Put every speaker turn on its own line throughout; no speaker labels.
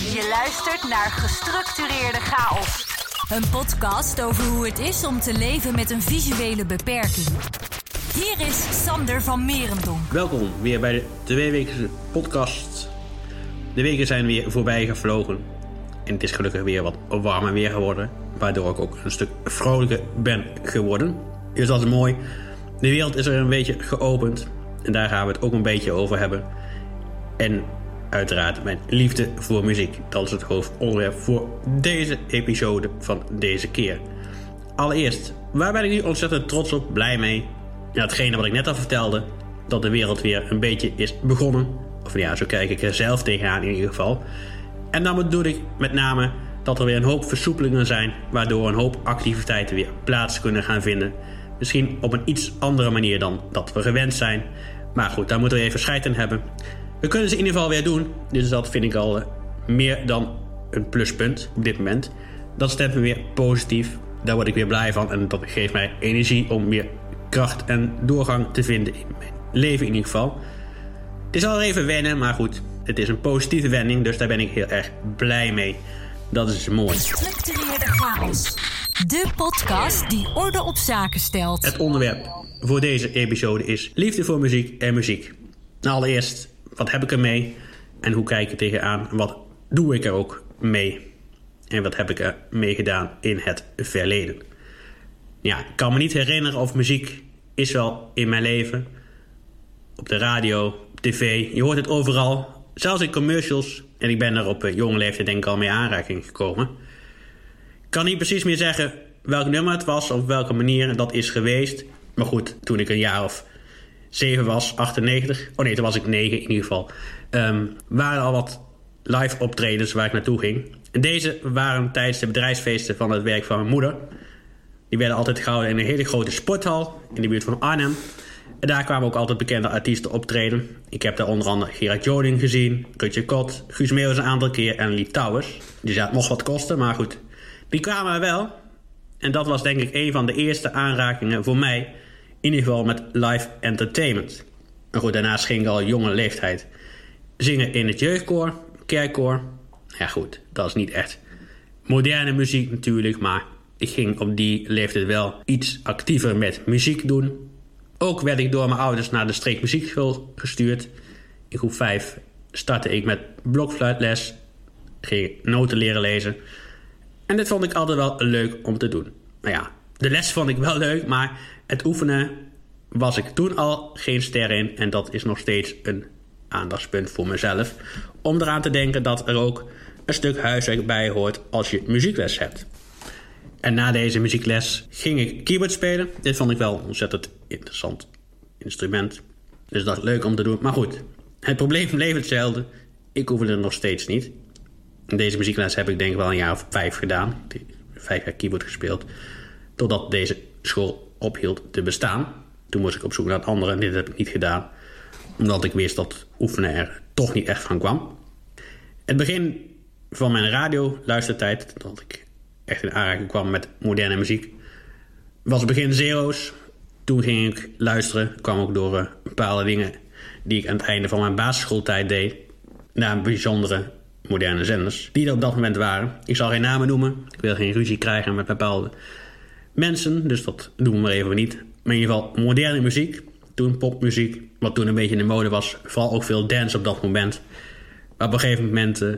Je luistert naar Gestructureerde Chaos. Een podcast over hoe het is om te leven met een visuele beperking. Hier is Sander van Merendonk.
Welkom weer bij de tweewekelijkse podcast. De weken zijn weer voorbij gevlogen. En het is gelukkig weer wat warmer weer geworden. Waardoor ik ook een stuk vrolijker ben geworden. Dus dat is mooi. De wereld is er een beetje geopend. En daar gaan we het ook een beetje over hebben. En uiteraard mijn liefde voor muziek. Dat is het hoofdonderwerp voor deze episode van deze keer. Allereerst, waar ben ik nu ontzettend trots op, blij mee? Ja, hetgene wat ik net al vertelde, dat de wereld weer een beetje is begonnen. Of ja, zo kijk ik er zelf tegenaan in ieder geval. En dan bedoel ik met name dat er weer een hoop versoepelingen zijn, waardoor een hoop activiteiten weer plaats kunnen gaan vinden. Misschien op een iets andere manier dan dat we gewend zijn. Maar goed, daar moeten we even scheid in hebben. We kunnen ze in ieder geval weer doen. Dus dat vind ik al eh, meer dan een pluspunt op dit moment. Dat stemt me weer positief. Daar word ik weer blij van. En dat geeft mij energie om weer kracht en doorgang te vinden in mijn leven in ieder geval. Het is al even wennen, maar goed. Het is een positieve wending, dus daar ben ik heel erg blij mee. Dat is mooi.
Gestructureerde Chaos. De podcast die orde op zaken stelt.
Het onderwerp voor deze episode is liefde voor muziek en muziek. Nou, allereerst, wat heb ik ermee en hoe kijk ik tegenaan? Wat doe ik er ook mee? En wat heb ik er mee gedaan in het verleden? Ja, ik kan me niet herinneren of muziek is wel in mijn leven. Op de radio, op tv, je hoort het overal. Zelfs in commercials. En ik ben er op jonge leeftijd denk ik al mee aanraking gekomen. Ik kan niet precies meer zeggen welk nummer het was, of welke manier dat is geweest. Maar goed, toen ik een jaar of 7 was, 98. Oh nee, toen was ik 9 in ieder geval. Um, waren al wat live optredens waar ik naartoe ging. En deze waren tijdens de bedrijfsfeesten van het werk van mijn moeder. Die werden altijd gehouden in een hele grote sporthal in de buurt van Arnhem. En daar kwamen ook altijd bekende artiesten optreden. Ik heb daar onder andere Gerard Joling gezien, Rutje Kot, Guus Meeuwis een aantal keer en Lee Towers. Die zou nog wat kosten, maar goed. Die kwamen er wel. En dat was denk ik een van de eerste aanrakingen voor mij in ieder geval met live entertainment. En goed, daarnaast ging ik al jonge leeftijd zingen in het jeugdkoor, kerkkoor. Ja goed, dat is niet echt moderne muziek natuurlijk, maar ik ging op die leeftijd wel iets actiever met muziek doen. Ook werd ik door mijn ouders naar de streekmuziekschool gestuurd. In groep 5 startte ik met blokfluitles, ging noten leren lezen. En dit vond ik altijd wel leuk om te doen. Nou ja, de les vond ik wel leuk, maar het oefenen was ik toen al geen ster in. En dat is nog steeds een aandachtspunt voor mezelf. Om eraan te denken dat er ook een stuk huiswerk bij hoort als je muziekles hebt. En na deze muziekles ging ik keyboard spelen. Dit vond ik wel een ontzettend interessant instrument. Dus dat is leuk om te doen. Maar goed, het probleem bleef hetzelfde. Ik oefende nog steeds niet. Deze muziekles heb ik denk ik wel een jaar of vijf gedaan. Vijf jaar keyboard gespeeld. Totdat deze school ophield te bestaan. Toen moest ik op zoek naar het andere en dit heb ik niet gedaan. Omdat ik wist dat oefenen er toch niet echt van kwam. Het begin van mijn radioluistertijd, dat ik echt in aanraking kwam met moderne muziek, was begin zero's. Toen ging ik luisteren, kwam ook door uh, bepaalde dingen die ik aan het einde van mijn basisschooltijd deed, naar bijzondere moderne zenders die er op dat moment waren. Ik zal geen namen noemen, ik wil geen ruzie krijgen met bepaalde mensen, dus dat doen we maar even niet. Maar in ieder geval moderne muziek, toen popmuziek, wat toen een beetje in de mode was. Vooral ook veel dance op dat moment. Maar op een gegeven moment, uh,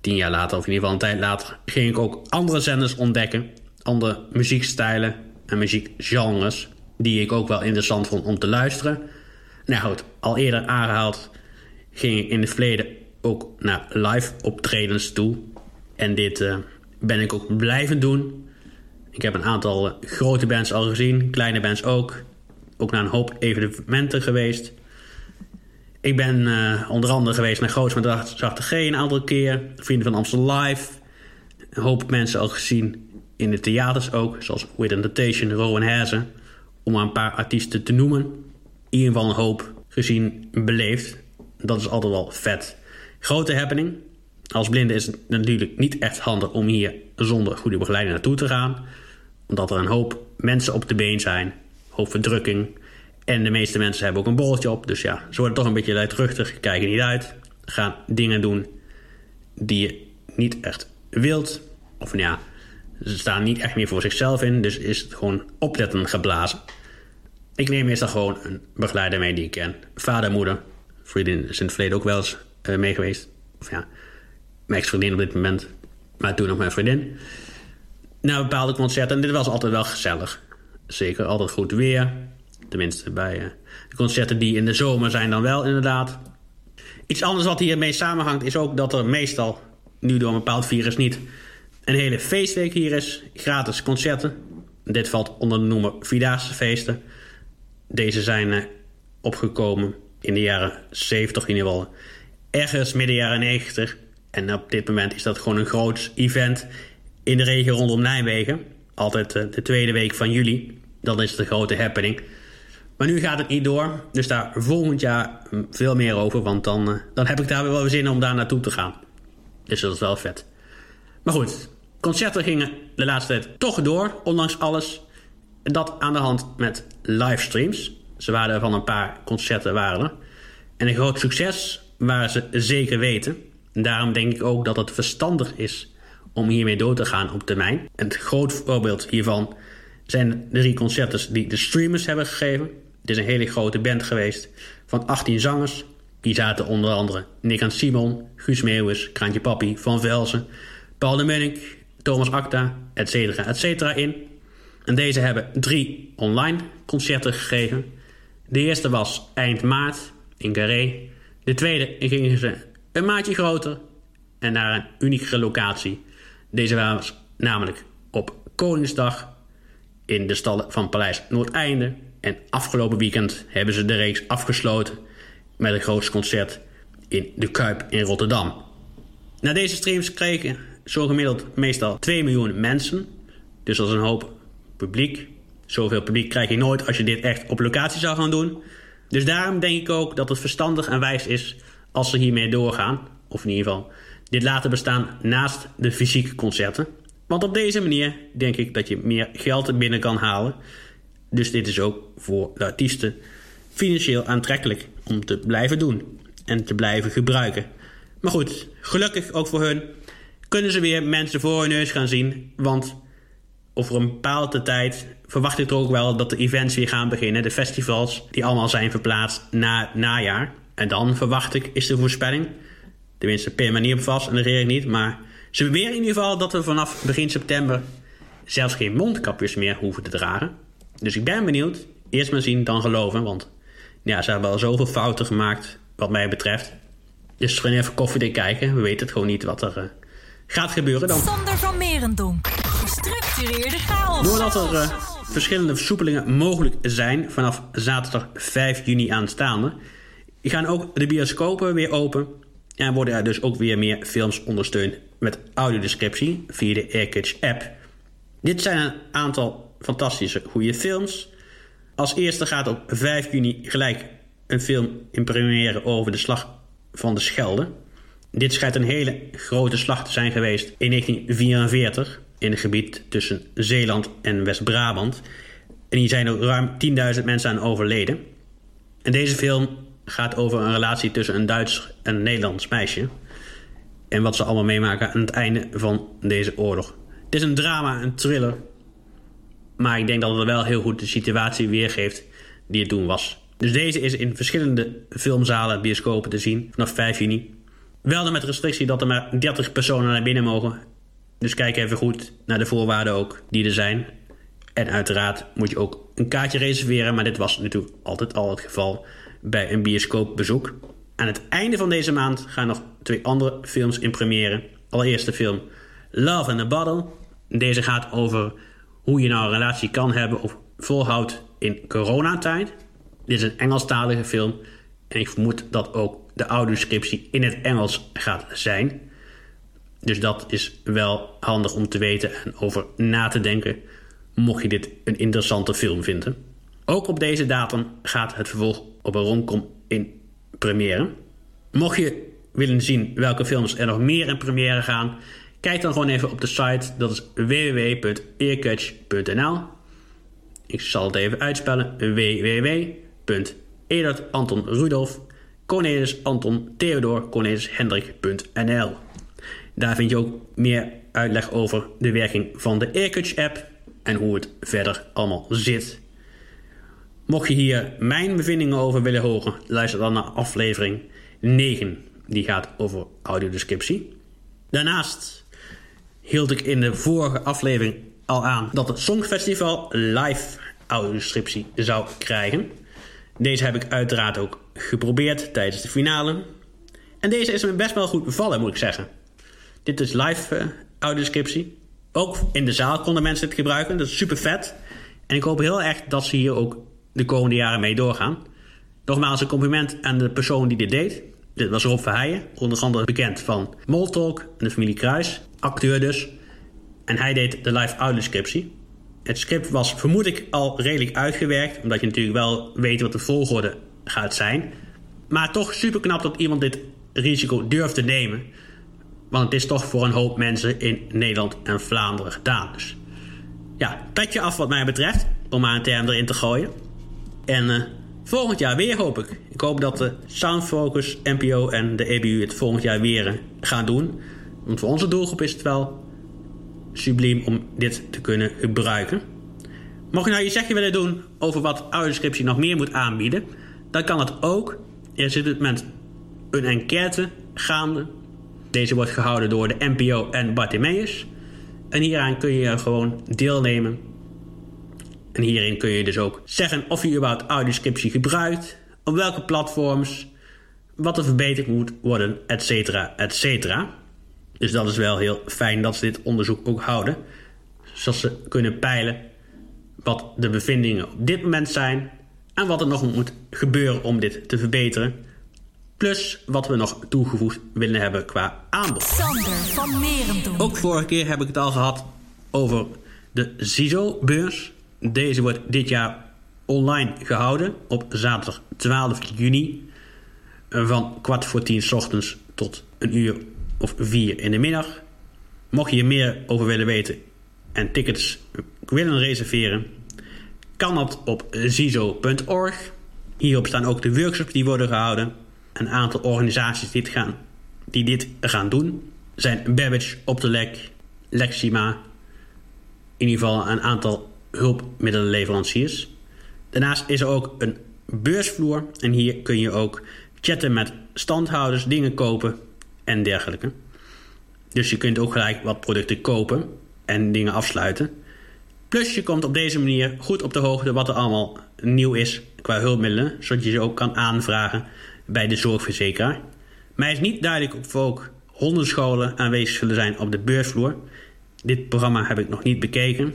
tien jaar later of in ieder geval een tijd later, ging ik ook andere zenders ontdekken. Andere muziekstijlen en muziekgenres, die ik ook wel interessant vond om te luisteren. Nou goed, al eerder aangehaald ging ik in het verleden ook naar live optredens toe. En dit uh, ben ik ook blijven doen. Ik heb een aantal grote bands al gezien, kleine bands ook. Ook naar een hoop evenementen geweest. Ik ben uh, onder andere geweest naar Groots Zachte G een aantal keer. Vrienden van Amsterdam Live. Een hoop mensen al gezien in de theaters ook. Zoals With Entertation, Rowan Herzen. Om maar een paar artiesten te noemen. In ieder geval een hoop gezien, beleefd. Dat is altijd wel vet. Grote happening. Als blinde is het natuurlijk niet echt handig om hier zonder goede begeleiding naartoe te gaan. Omdat er een hoop mensen op de been zijn. Een hoop verdrukking. En de meeste mensen hebben ook een borreltje op. Dus ja, ze worden toch een beetje luidruchtig. Kijken niet uit. Gaan dingen doen die je niet echt wilt. Of nou ja, ze staan niet echt meer voor zichzelf in, dus is het gewoon opletten geblazen. Ik neem meestal gewoon een begeleider mee die ik ken. Vader, moeder, vriendin is in het verleden ook wel eens uh, mee geweest. Of ja, mijn ex-vriendin op dit moment, maar toen nog mijn vriendin. Naar bepaalde concerten. En dit was altijd wel gezellig. Zeker altijd goed weer. Tenminste, bij uh, de concerten die in de zomer zijn dan wel inderdaad. Iets anders wat hiermee samenhangt is ook dat er meestal, nu door een bepaald virus niet, een hele feestweek hier is. Gratis concerten. Dit valt onder de noemer Vierdaagse feesten. Deze zijn uh, opgekomen in de jaren 70 in ieder geval. Ergens midden jaren 90. En op dit moment is dat gewoon een groot event in de regio rondom Nijmegen. Altijd uh, de tweede week van juli. Dan is het een grote happening. Maar nu gaat het niet door. Dus daar volgend jaar veel meer over. Want dan, uh, dan heb ik daar weer wel zin om daar naartoe te gaan. Dus dat is wel vet. Maar goed, concerten gingen de laatste tijd toch door, ondanks alles. Dat aan de hand met livestreams. Ze waren van een paar concerten waren er. En een groot succes waren ze zeker weten. En daarom denk ik ook dat het verstandig is om hiermee door te gaan op termijn. En het groot voorbeeld hiervan zijn de drie concerten die de streamers hebben gegeven. Het is een hele grote band geweest van 18 zangers. Die zaten onder andere Nick en Simon, Guus Meeuwis, Kraantje Papi, Van Velzen, Paul de Munnik, Thomas Acta, etc. etc. in. En deze hebben drie online concerten gegeven. De eerste was eind maart in Carré. De tweede gingen ze een maatje groter en naar een unieke locatie. Deze was namelijk op Koningsdag in de stallen van Paleis Noordeinde. En afgelopen weekend hebben ze de reeks afgesloten met een groot concert in de Kuip in Rotterdam. Na deze streams kregen zo gemiddeld meestal 2 miljoen mensen. Dus dat is een hoop publiek. Zoveel publiek krijg je nooit als je dit echt op locatie zou gaan doen. Dus daarom denk ik ook dat het verstandig en wijs is als ze hiermee doorgaan. Of in ieder geval dit laten bestaan naast de fysieke concerten. Want op deze manier denk ik dat je meer geld binnen kan halen. Dus dit is ook voor de artiesten financieel aantrekkelijk om te blijven doen en te blijven gebruiken. Maar goed, gelukkig ook voor hun kunnen ze weer mensen voor hun neus gaan zien. Want over een bepaalde tijd verwacht ik toch ook wel dat de events weer gaan beginnen. De festivals die allemaal zijn verplaatst na het najaar. En dan verwacht ik, is de voorspelling, tenminste per manier op vast en de regering niet, maar ze beweren in ieder geval dat we vanaf begin september zelfs geen mondkapjes meer hoeven te dragen. Dus ik ben benieuwd. Eerst maar zien, dan geloven. Want ja, ze hebben al zoveel fouten gemaakt wat mij betreft. Dus gewoon even koffiedik kijken. We weten het gewoon niet wat er uh, gaat gebeuren dan.
Sander van Merendonk. Gestructureerde chaos.
Doordat er uh, verschillende versoepelingen mogelijk zijn vanaf zaterdag 5 juni aanstaande... gaan ook de bioscopen weer open... en worden er dus ook weer meer films ondersteund met audiodescriptie via de AirCatch app. Dit zijn een aantal fantastische goede films. Als eerste gaat op 5 juni gelijk een film in première over de slag van de Schelde. Dit schijnt een hele grote slag te zijn geweest in 1944 in het gebied tussen Zeeland en West-Brabant. En hier zijn er ruim 10.000 mensen aan overleden. En deze film gaat over een relatie tussen een Duits en een Nederlands meisje. En wat ze allemaal meemaken aan het einde van deze oorlog. Het is een drama, een thriller. Maar ik denk dat het wel heel goed de situatie weergeeft die het toen was. Dus deze is in verschillende filmzalen, bioscopen te zien vanaf 5 juni. Wel dan met restrictie dat er maar 30 personen naar binnen mogen. Dus kijk even goed naar de voorwaarden ook die er zijn. En uiteraard moet je ook een kaartje reserveren, maar dit was natuurlijk altijd al het geval bij een bioscoopbezoek. Aan het einde van deze maand gaan nog twee andere films in première. Allereerst de film Love in a Bottle. Deze gaat over hoe je nou een relatie kan hebben of volhoudt in coronatijd. Dit is een Engelstalige film en ik vermoed dat ook de audioscriptie in het Engels gaat zijn. Dus dat is wel handig om te weten en over na te denken, mocht je dit een interessante film vinden. Ook op deze datum gaat het vervolg op een romcom in première. Mocht je willen zien welke films er nog meer in première gaan, kijk dan gewoon even op de site. Dat is www.earcatch.nl. Ik zal het even uitspellen: www.edert Anton Cornelis Anton Theodor Cornelis Hendrik.nl. Daar vind je ook meer uitleg over de werking van de Aircutch app en hoe het verder allemaal zit. Mocht je hier mijn bevindingen over willen horen, luister dan naar aflevering 9. Die gaat over audiodescriptie. Daarnaast hield ik in de vorige aflevering al aan dat het Songfestival live audiodescriptie zou krijgen. Deze heb ik uiteraard ook geprobeerd tijdens de finale. En deze is me best wel goed bevallen, moet ik zeggen. Dit is live uh, audiodescriptie. Ook in de zaal konden mensen het gebruiken. Dat is super vet. En ik hoop heel erg dat ze hier ook de komende jaren mee doorgaan. Nogmaals een compliment aan de persoon die dit deed. Dit was Rob Verheijen, onder andere bekend van Moltalk en de familie Kruis. Acteur dus. En hij deed de live audiodescriptie. Het script was vermoed ik al redelijk uitgewerkt. Omdat je natuurlijk wel weet wat de volgorde gaat zijn. Maar toch super knap dat iemand dit risico durft te nemen. Want het is toch voor een hoop mensen in Nederland en Vlaanderen gedaan. Dus ja, petje af wat mij betreft. Om maar een term erin te gooien. En uh, volgend jaar weer hoop ik. Ik hoop dat de Soundfocus, NPO en de EBU het volgend jaar weer uh, gaan doen. Want voor onze doelgroep is het wel subliem om dit te kunnen gebruiken. Mocht je nou je zegje willen doen over wat audiodescriptie nog meer moet aanbieden, dan kan het ook. Er zit het met een enquête gaande. Deze wordt gehouden door de NPO en Bartimeus. En hieraan kun je gewoon deelnemen. En hierin kun je dus ook zeggen of je überhaupt audiodescriptie gebruikt, op welke platforms, wat er verbeterd moet worden, et cetera, et cetera. Dus dat is wel heel fijn dat ze dit onderzoek ook houden. Zodat ze kunnen peilen wat de bevindingen op dit moment zijn en wat er nog moet gebeuren om dit te verbeteren. Plus wat we nog toegevoegd willen hebben qua aanbod.
Sander van Merendonk.
Ook vorige keer heb ik het al gehad over de CISO-beurs. Deze wordt dit jaar online gehouden op zaterdag 12 juni. Van kwart voor tien s ochtends tot een uur of vier in de middag. Mocht je er meer over willen weten en tickets willen reserveren, kan dat op zizo.org. Hierop staan ook de workshops die worden gehouden. Een aantal organisaties die dit gaan, die dit gaan doen zijn Babbage, Optelec, Lexima. In ieder geval een aantal hulpmiddelenleveranciers. Daarnaast is er ook een beursvloer en hier kun je ook chatten met standhouders, dingen kopen en dergelijke. Dus je kunt ook gelijk wat producten kopen en dingen afsluiten. Plus je komt op deze manier goed op de hoogte wat er allemaal nieuw is qua hulpmiddelen, zodat je ze ook kan aanvragen bij de zorgverzekeraar. Mij is niet duidelijk of ook hondenscholen aanwezig zullen zijn op de beursvloer. Dit programma heb ik nog niet bekeken,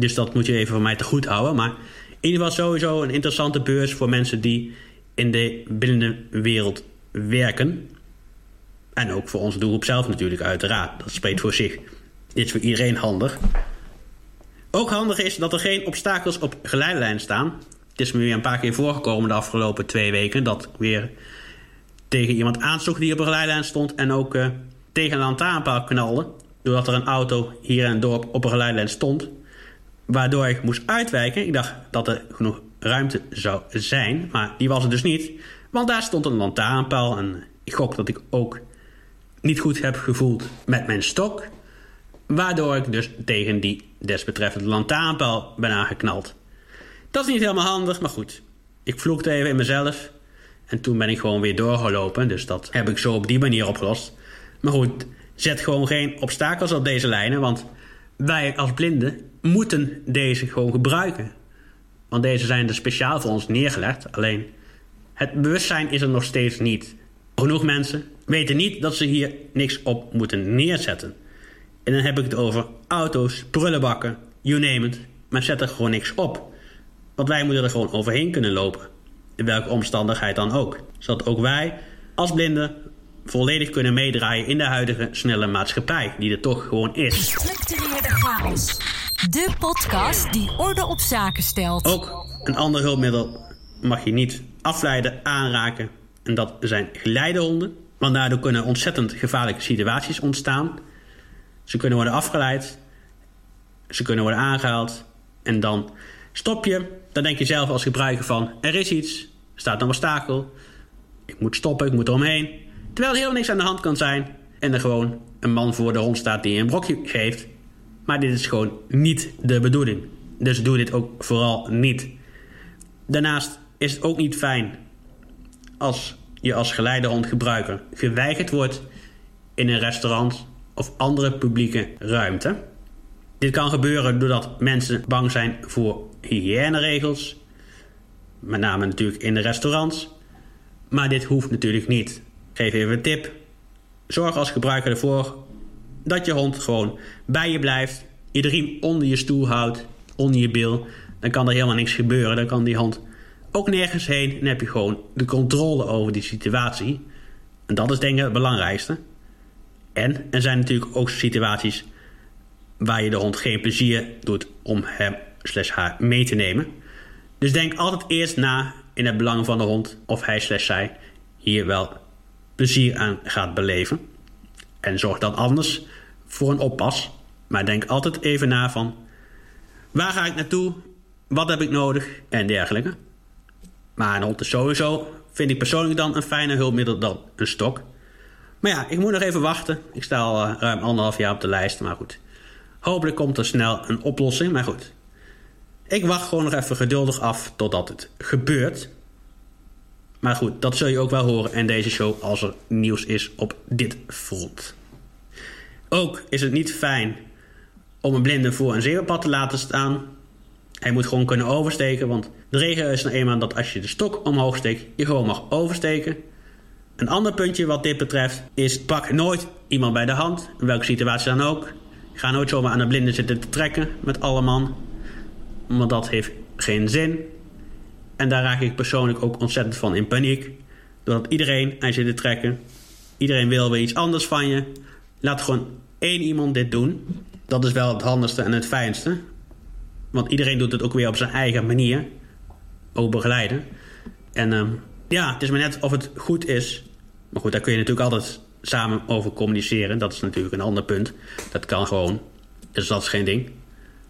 dus dat moet je even voor mij te goed houden. Maar in ieder geval sowieso een interessante beurs voor mensen die in de binnenwereld werken. En ook voor onze doelgroep zelf natuurlijk, uiteraard. Dat spreekt voor zich. Dit is voor iedereen handig. Ook handig is dat er geen obstakels op geleidelijn staan. Het is me weer een paar keer voorgekomen de afgelopen twee weken... dat ik weer tegen iemand aansloeg die op een geleidelijn stond... en ook uh, tegen een lantaarnpaal knalde... doordat er een auto hier in het dorp op een geleidelijn stond... waardoor ik moest uitwijken. Ik dacht dat er genoeg ruimte zou zijn, maar die was er dus niet... want daar stond een lantaarnpaal en ik gok dat ik ook niet goed heb gevoeld met mijn stok. Waardoor ik dus tegen die desbetreffende lantaarnpaal ben aangeknald. Dat is niet helemaal handig, maar goed. Ik vloekte even in mezelf. En toen ben ik gewoon weer doorgelopen. Dus dat heb ik zo op die manier opgelost. Maar goed, zet gewoon geen obstakels op deze lijnen. Want wij als blinden moeten deze gewoon gebruiken. Want deze zijn er speciaal voor ons neergelegd. Alleen het bewustzijn is er nog steeds niet. Genoeg mensen weten niet dat ze hier niks op moeten neerzetten. En dan heb ik het over auto's, prullenbakken, you name it. Maar zet er gewoon niks op. Want wij moeten er gewoon overheen kunnen lopen. In welke omstandigheid dan ook. Zodat ook wij als blinden volledig kunnen meedraaien in de huidige snelle maatschappij. Die er toch gewoon is.
De podcast die orde op zaken stelt.
Ook een ander hulpmiddel mag je niet afleiden, aanraken. En dat zijn geleidehonden. Want daardoor kunnen ontzettend gevaarlijke situaties ontstaan. Ze kunnen worden afgeleid. Ze kunnen worden aangehaald. En dan stop je. Dan denk je zelf als gebruiker van... er is iets. Er staat een obstakel. Ik moet stoppen, ik moet eromheen. Terwijl er heel niks aan de hand kan zijn. en er gewoon een man voor de hond staat die een brokje geeft. Maar dit is gewoon niet de bedoeling. Dus doe dit ook vooral niet. Daarnaast is het ook niet fijn als je als geleidehondgebruiker geweigerd wordt in een restaurant of andere publieke ruimte. Dit kan gebeuren doordat mensen bang zijn voor hygiëneregels, met name natuurlijk in de restaurants. Maar dit hoeft natuurlijk niet. Geef even een tip. Zorg als gebruiker ervoor dat je hond gewoon bij je blijft. Je riem onder je stoel houdt, onder je bil. Dan kan er helemaal niks gebeuren. Dan kan die hond ook nergens heen. En heb je gewoon de controle over die situatie. En dat is denk ik het belangrijkste. En er zijn natuurlijk ook situaties waar je de hond geen plezier doet om hem slash haar mee te nemen. Dus denk altijd eerst na in het belang van de hond of hij slash zij hier wel plezier aan gaat beleven. En zorg dan anders voor een oppas. Maar denk altijd even na van waar ga ik naartoe, wat heb ik nodig en dergelijke. Maar een hond sowieso, vind ik persoonlijk dan een fijner hulpmiddel dan een stok. Maar ja, ik moet nog even wachten. Ik sta al eh, ruim anderhalf jaar op de lijst, maar goed. Hopelijk komt er snel een oplossing, maar goed. Ik wacht gewoon nog even geduldig af totdat het gebeurt. Maar goed, dat zul je ook wel horen in deze show als er nieuws is op dit front. Ook is het niet fijn om een blinde voor een zebrapad te laten staan. Hij moet gewoon kunnen oversteken, want de regel is nou eenmaal dat als je de stok omhoog steekt, je gewoon mag oversteken. Een ander puntje wat dit betreft is: pak nooit iemand bij de hand, in welke situatie dan ook. Ga nooit zomaar aan de blinde zitten te trekken met alle man, want dat heeft geen zin. En daar raak ik persoonlijk ook ontzettend van in paniek. Doordat iedereen aan zit te trekken. Iedereen wil weer iets anders van je. Laat gewoon één iemand dit doen. Dat is wel het handigste en het fijnste. Want iedereen doet het ook weer op zijn eigen manier. Ook begeleiden. En uh, ja, het is maar net of het goed is. Maar goed, daar kun je natuurlijk altijd samen over communiceren. Dat is natuurlijk een ander punt. Dat kan gewoon. Dus dat is geen ding.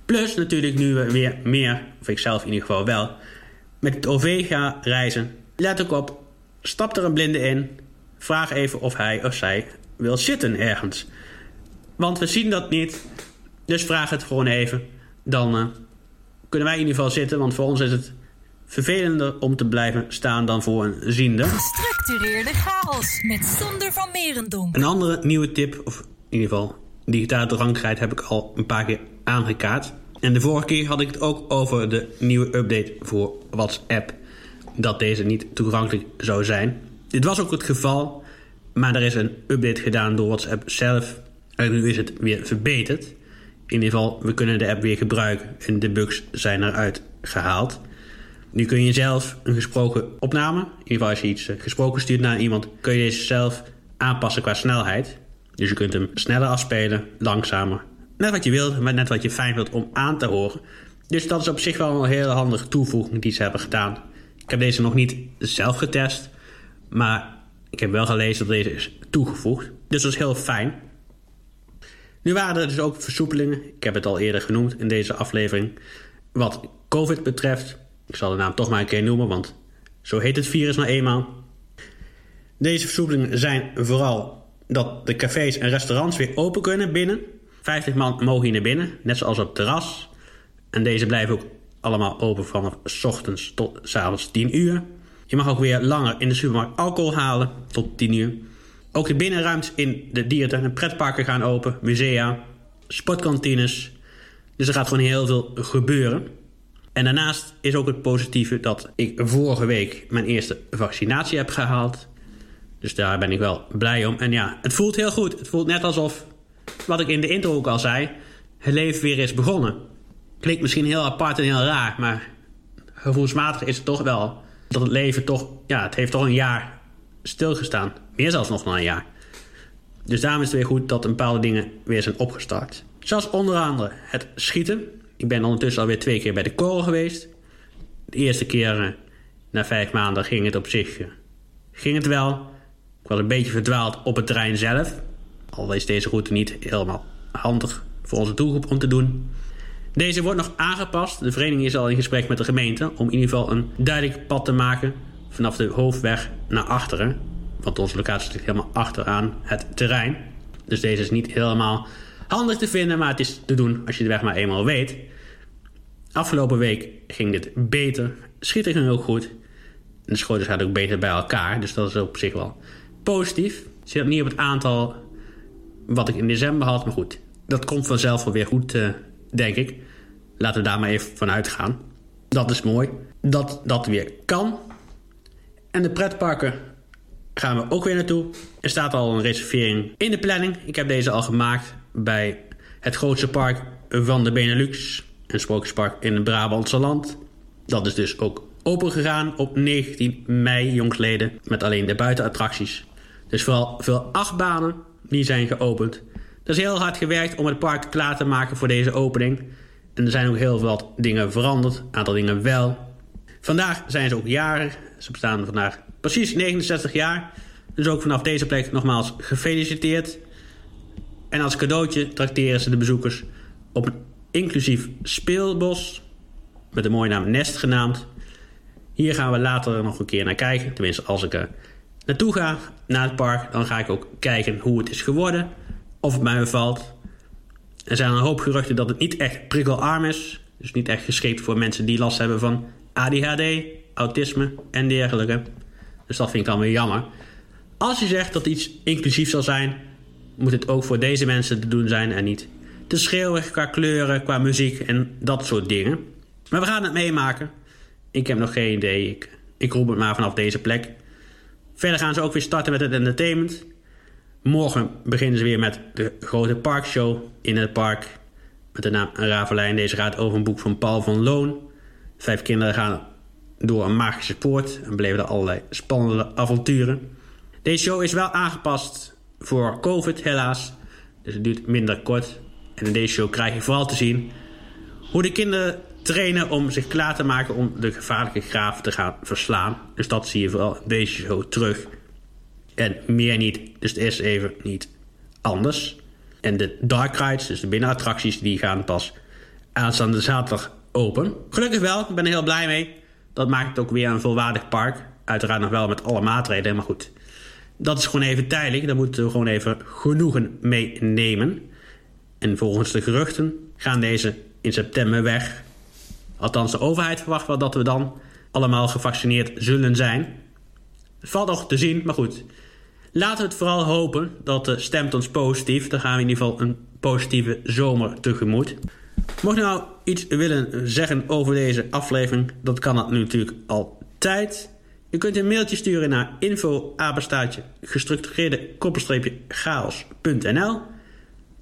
Plus natuurlijk nu weer meer, of ik zelf in ieder geval wel, met het OV ga reizen. Let ook op, stap er een blinde in. Vraag even of hij of zij wil zitten ergens. Want we zien dat niet. Dus vraag het gewoon even. Dan uh, kunnen wij in ieder geval zitten. Want voor ons is het vervelender om te blijven staan dan voor een ziende.
Gestructureerde chaos met Zonder van Merendonk.
Een andere nieuwe tip, of in ieder geval digitale toegankelijkheid, heb ik al een paar keer aangekaart. En de vorige keer had ik het ook over de nieuwe update voor WhatsApp. Dat deze niet toegankelijk zou zijn. Dit was ook het geval, maar er is een update gedaan door WhatsApp zelf. En nu is het weer verbeterd. In ieder geval, we kunnen de app weer gebruiken en de bugs zijn eruit gehaald. Nu kun je zelf een gesproken opname, in ieder geval als je iets eh, gesproken stuurt naar iemand, kun je deze zelf aanpassen qua snelheid. Dus je kunt hem sneller afspelen, langzamer. Net wat je wilt, maar net wat je fijn wilt om aan te horen. Dus dat is op zich wel een hele handige toevoeging die ze hebben gedaan. Ik heb deze nog niet zelf getest, maar ik heb wel gelezen dat deze is toegevoegd. Dus dat is heel fijn. Nu waren er dus ook versoepelingen, ik heb het al eerder genoemd in deze aflevering, wat COVID betreft. Ik zal de naam toch maar een keer noemen, want zo heet het virus nou eenmaal. Deze versoepelingen zijn vooral dat de cafés en restaurants weer open kunnen binnen. 50 man mogen hier naar binnen, net zoals op het terras. En deze blijven ook allemaal open vanaf s ochtends tot s avonds 10 uur. Je mag ook weer langer in de supermarkt alcohol halen tot 10 uur. Ook de binnenruimtes in de dierentuin en pretparken gaan open, musea, sportkantines. Dus er gaat gewoon heel veel gebeuren. En daarnaast is ook het positieve dat ik vorige week mijn eerste vaccinatie heb gehaald. Dus daar ben ik wel blij om. En ja, het voelt heel goed. Het voelt net alsof, wat ik in de intro ook al zei, het leven weer is begonnen. Klinkt misschien heel apart en heel raar, maar gevoelsmatig is het toch wel dat het leven toch, ja, het heeft toch een jaar stilgestaan. Meer zelfs nog dan een jaar. Dus daarom is het weer goed dat een bepaalde dingen weer zijn opgestart. Zoals onder andere het schieten. Ik ben ondertussen alweer twee keer bij de koren geweest. De eerste keer, eh, na vijf maanden, ging het op zich eh, ging het wel. Ik was een beetje verdwaald op het terrein zelf. Al is deze route niet helemaal handig voor onze doelgroep om te doen. Deze wordt nog aangepast. De vereniging is al in gesprek met de gemeente om in ieder geval een duidelijk pad te maken vanaf de hoofdweg naar achteren. Want onze locatie ligt helemaal achteraan het terrein. Dus deze is niet helemaal handig te vinden, maar het is te doen als je de weg maar eenmaal weet. Afgelopen week ging dit beter. Schieten ging ook goed. En de schoten zaten ook beter bij elkaar. Dus dat is op zich wel positief. Zit niet op het aantal wat ik in december had. Maar goed, dat komt vanzelf wel weer goed, uh, denk ik. Laten we daar maar even van uitgaan. Dat is mooi. Dat dat weer kan. En de pretparken gaan we ook weer naartoe. Er staat al een reservering in de planning. Ik heb deze al gemaakt bij het grootste park van de Benelux. Een sprookjespark in het Brabantse land. Dat is dus ook open gegaan op 19 mei, jongsleden. Met alleen de buitenattracties. Dus vooral veel achtbanen die zijn geopend. Er is heel hard gewerkt om het park klaar te maken voor deze opening. En er zijn ook heel veel dingen veranderd. Een aantal dingen wel. Vandaag zijn ze ook jarig. Ze bestaan vandaag precies 69 jaar. Dus ook vanaf deze plek nogmaals gefeliciteerd. En als cadeautje trakteren ze de bezoekers op een inclusief speelbos. Met de mooie naam Nest genaamd. Hier gaan we later nog een keer naar kijken. Tenminste, als ik er naartoe ga, naar het park, dan ga ik ook kijken hoe het is geworden. Of het mij bevalt. Er zijn een hoop geruchten dat het niet echt prikkelarm is. Dus niet echt geschikt voor mensen die last hebben van ADHD, autisme en dergelijke. Dus dat vind ik dan weer jammer. Als je zegt dat iets inclusief zal zijn, moet het ook voor deze mensen te doen zijn en niet te schreeuwig qua kleuren, qua muziek en dat soort dingen. Maar we gaan het meemaken. Ik heb nog geen idee. Ik, ik roep het maar vanaf deze plek. Verder gaan ze ook weer starten met het entertainment. Morgen beginnen ze weer met de grote parkshow in het park. Met de naam Ravelijn. Deze gaat over een boek van Paul van Loon. Vijf kinderen gaan door een magische poort en beleven er allerlei spannende avonturen. Deze show is wel aangepast voor COVID helaas. Dus het duurt minder kort. En in deze show krijg je vooral te zien hoe de kinderen trainen om zich klaar te maken om de gevaarlijke graaf te gaan verslaan. Dus dat zie je vooral deze show terug. En meer niet. Dus het is even niet anders. En de dark rides, dus de binnenattracties, die gaan pas aanstaande zaterdag open. Gelukkig wel, ik ben er heel blij mee. Dat maakt het ook weer een volwaardig park. Uiteraard nog wel met alle maatregelen, maar goed. Dat is gewoon even tijdelijk. Daar moeten we gewoon even genoegen mee nemen. En volgens de geruchten gaan deze in september weg. Althans, de overheid verwacht wel dat we dan allemaal gevaccineerd zullen zijn. Valt nog te zien, maar goed. Laten we het vooral hopen dat de stemt ons positief. Dan gaan we in ieder geval een positieve zomer tegemoet. Mocht je nou iets willen zeggen over deze aflevering, dat kan dat nu natuurlijk altijd. Je kunt een mailtje sturen naar info gestructureerde chaos.nl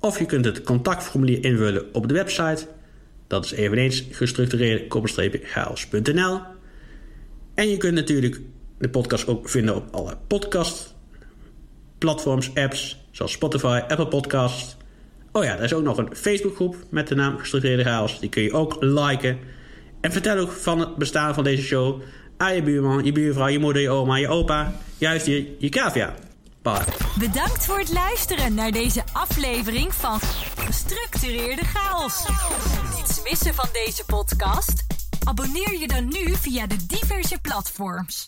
of je kunt het contactformulier invullen op de website. Dat is eveneens gestructureerde koppelstreepje chaos.nl. En je kunt natuurlijk de podcast ook vinden op alle podcast platforms, apps zoals Spotify, Apple Podcasts. Oh ja, er is ook nog een Facebookgroep met de naam Gestructureerde Chaos. Die kun je ook liken. En vertel ook van het bestaan van deze show aan je buurman, je buurvrouw, je moeder, je oma, je opa, juist je, je cavia.
Bedankt voor het luisteren naar deze aflevering van Gestructureerde Chaos. Niets missen van deze podcast? Abonneer je dan nu via de diverse platforms.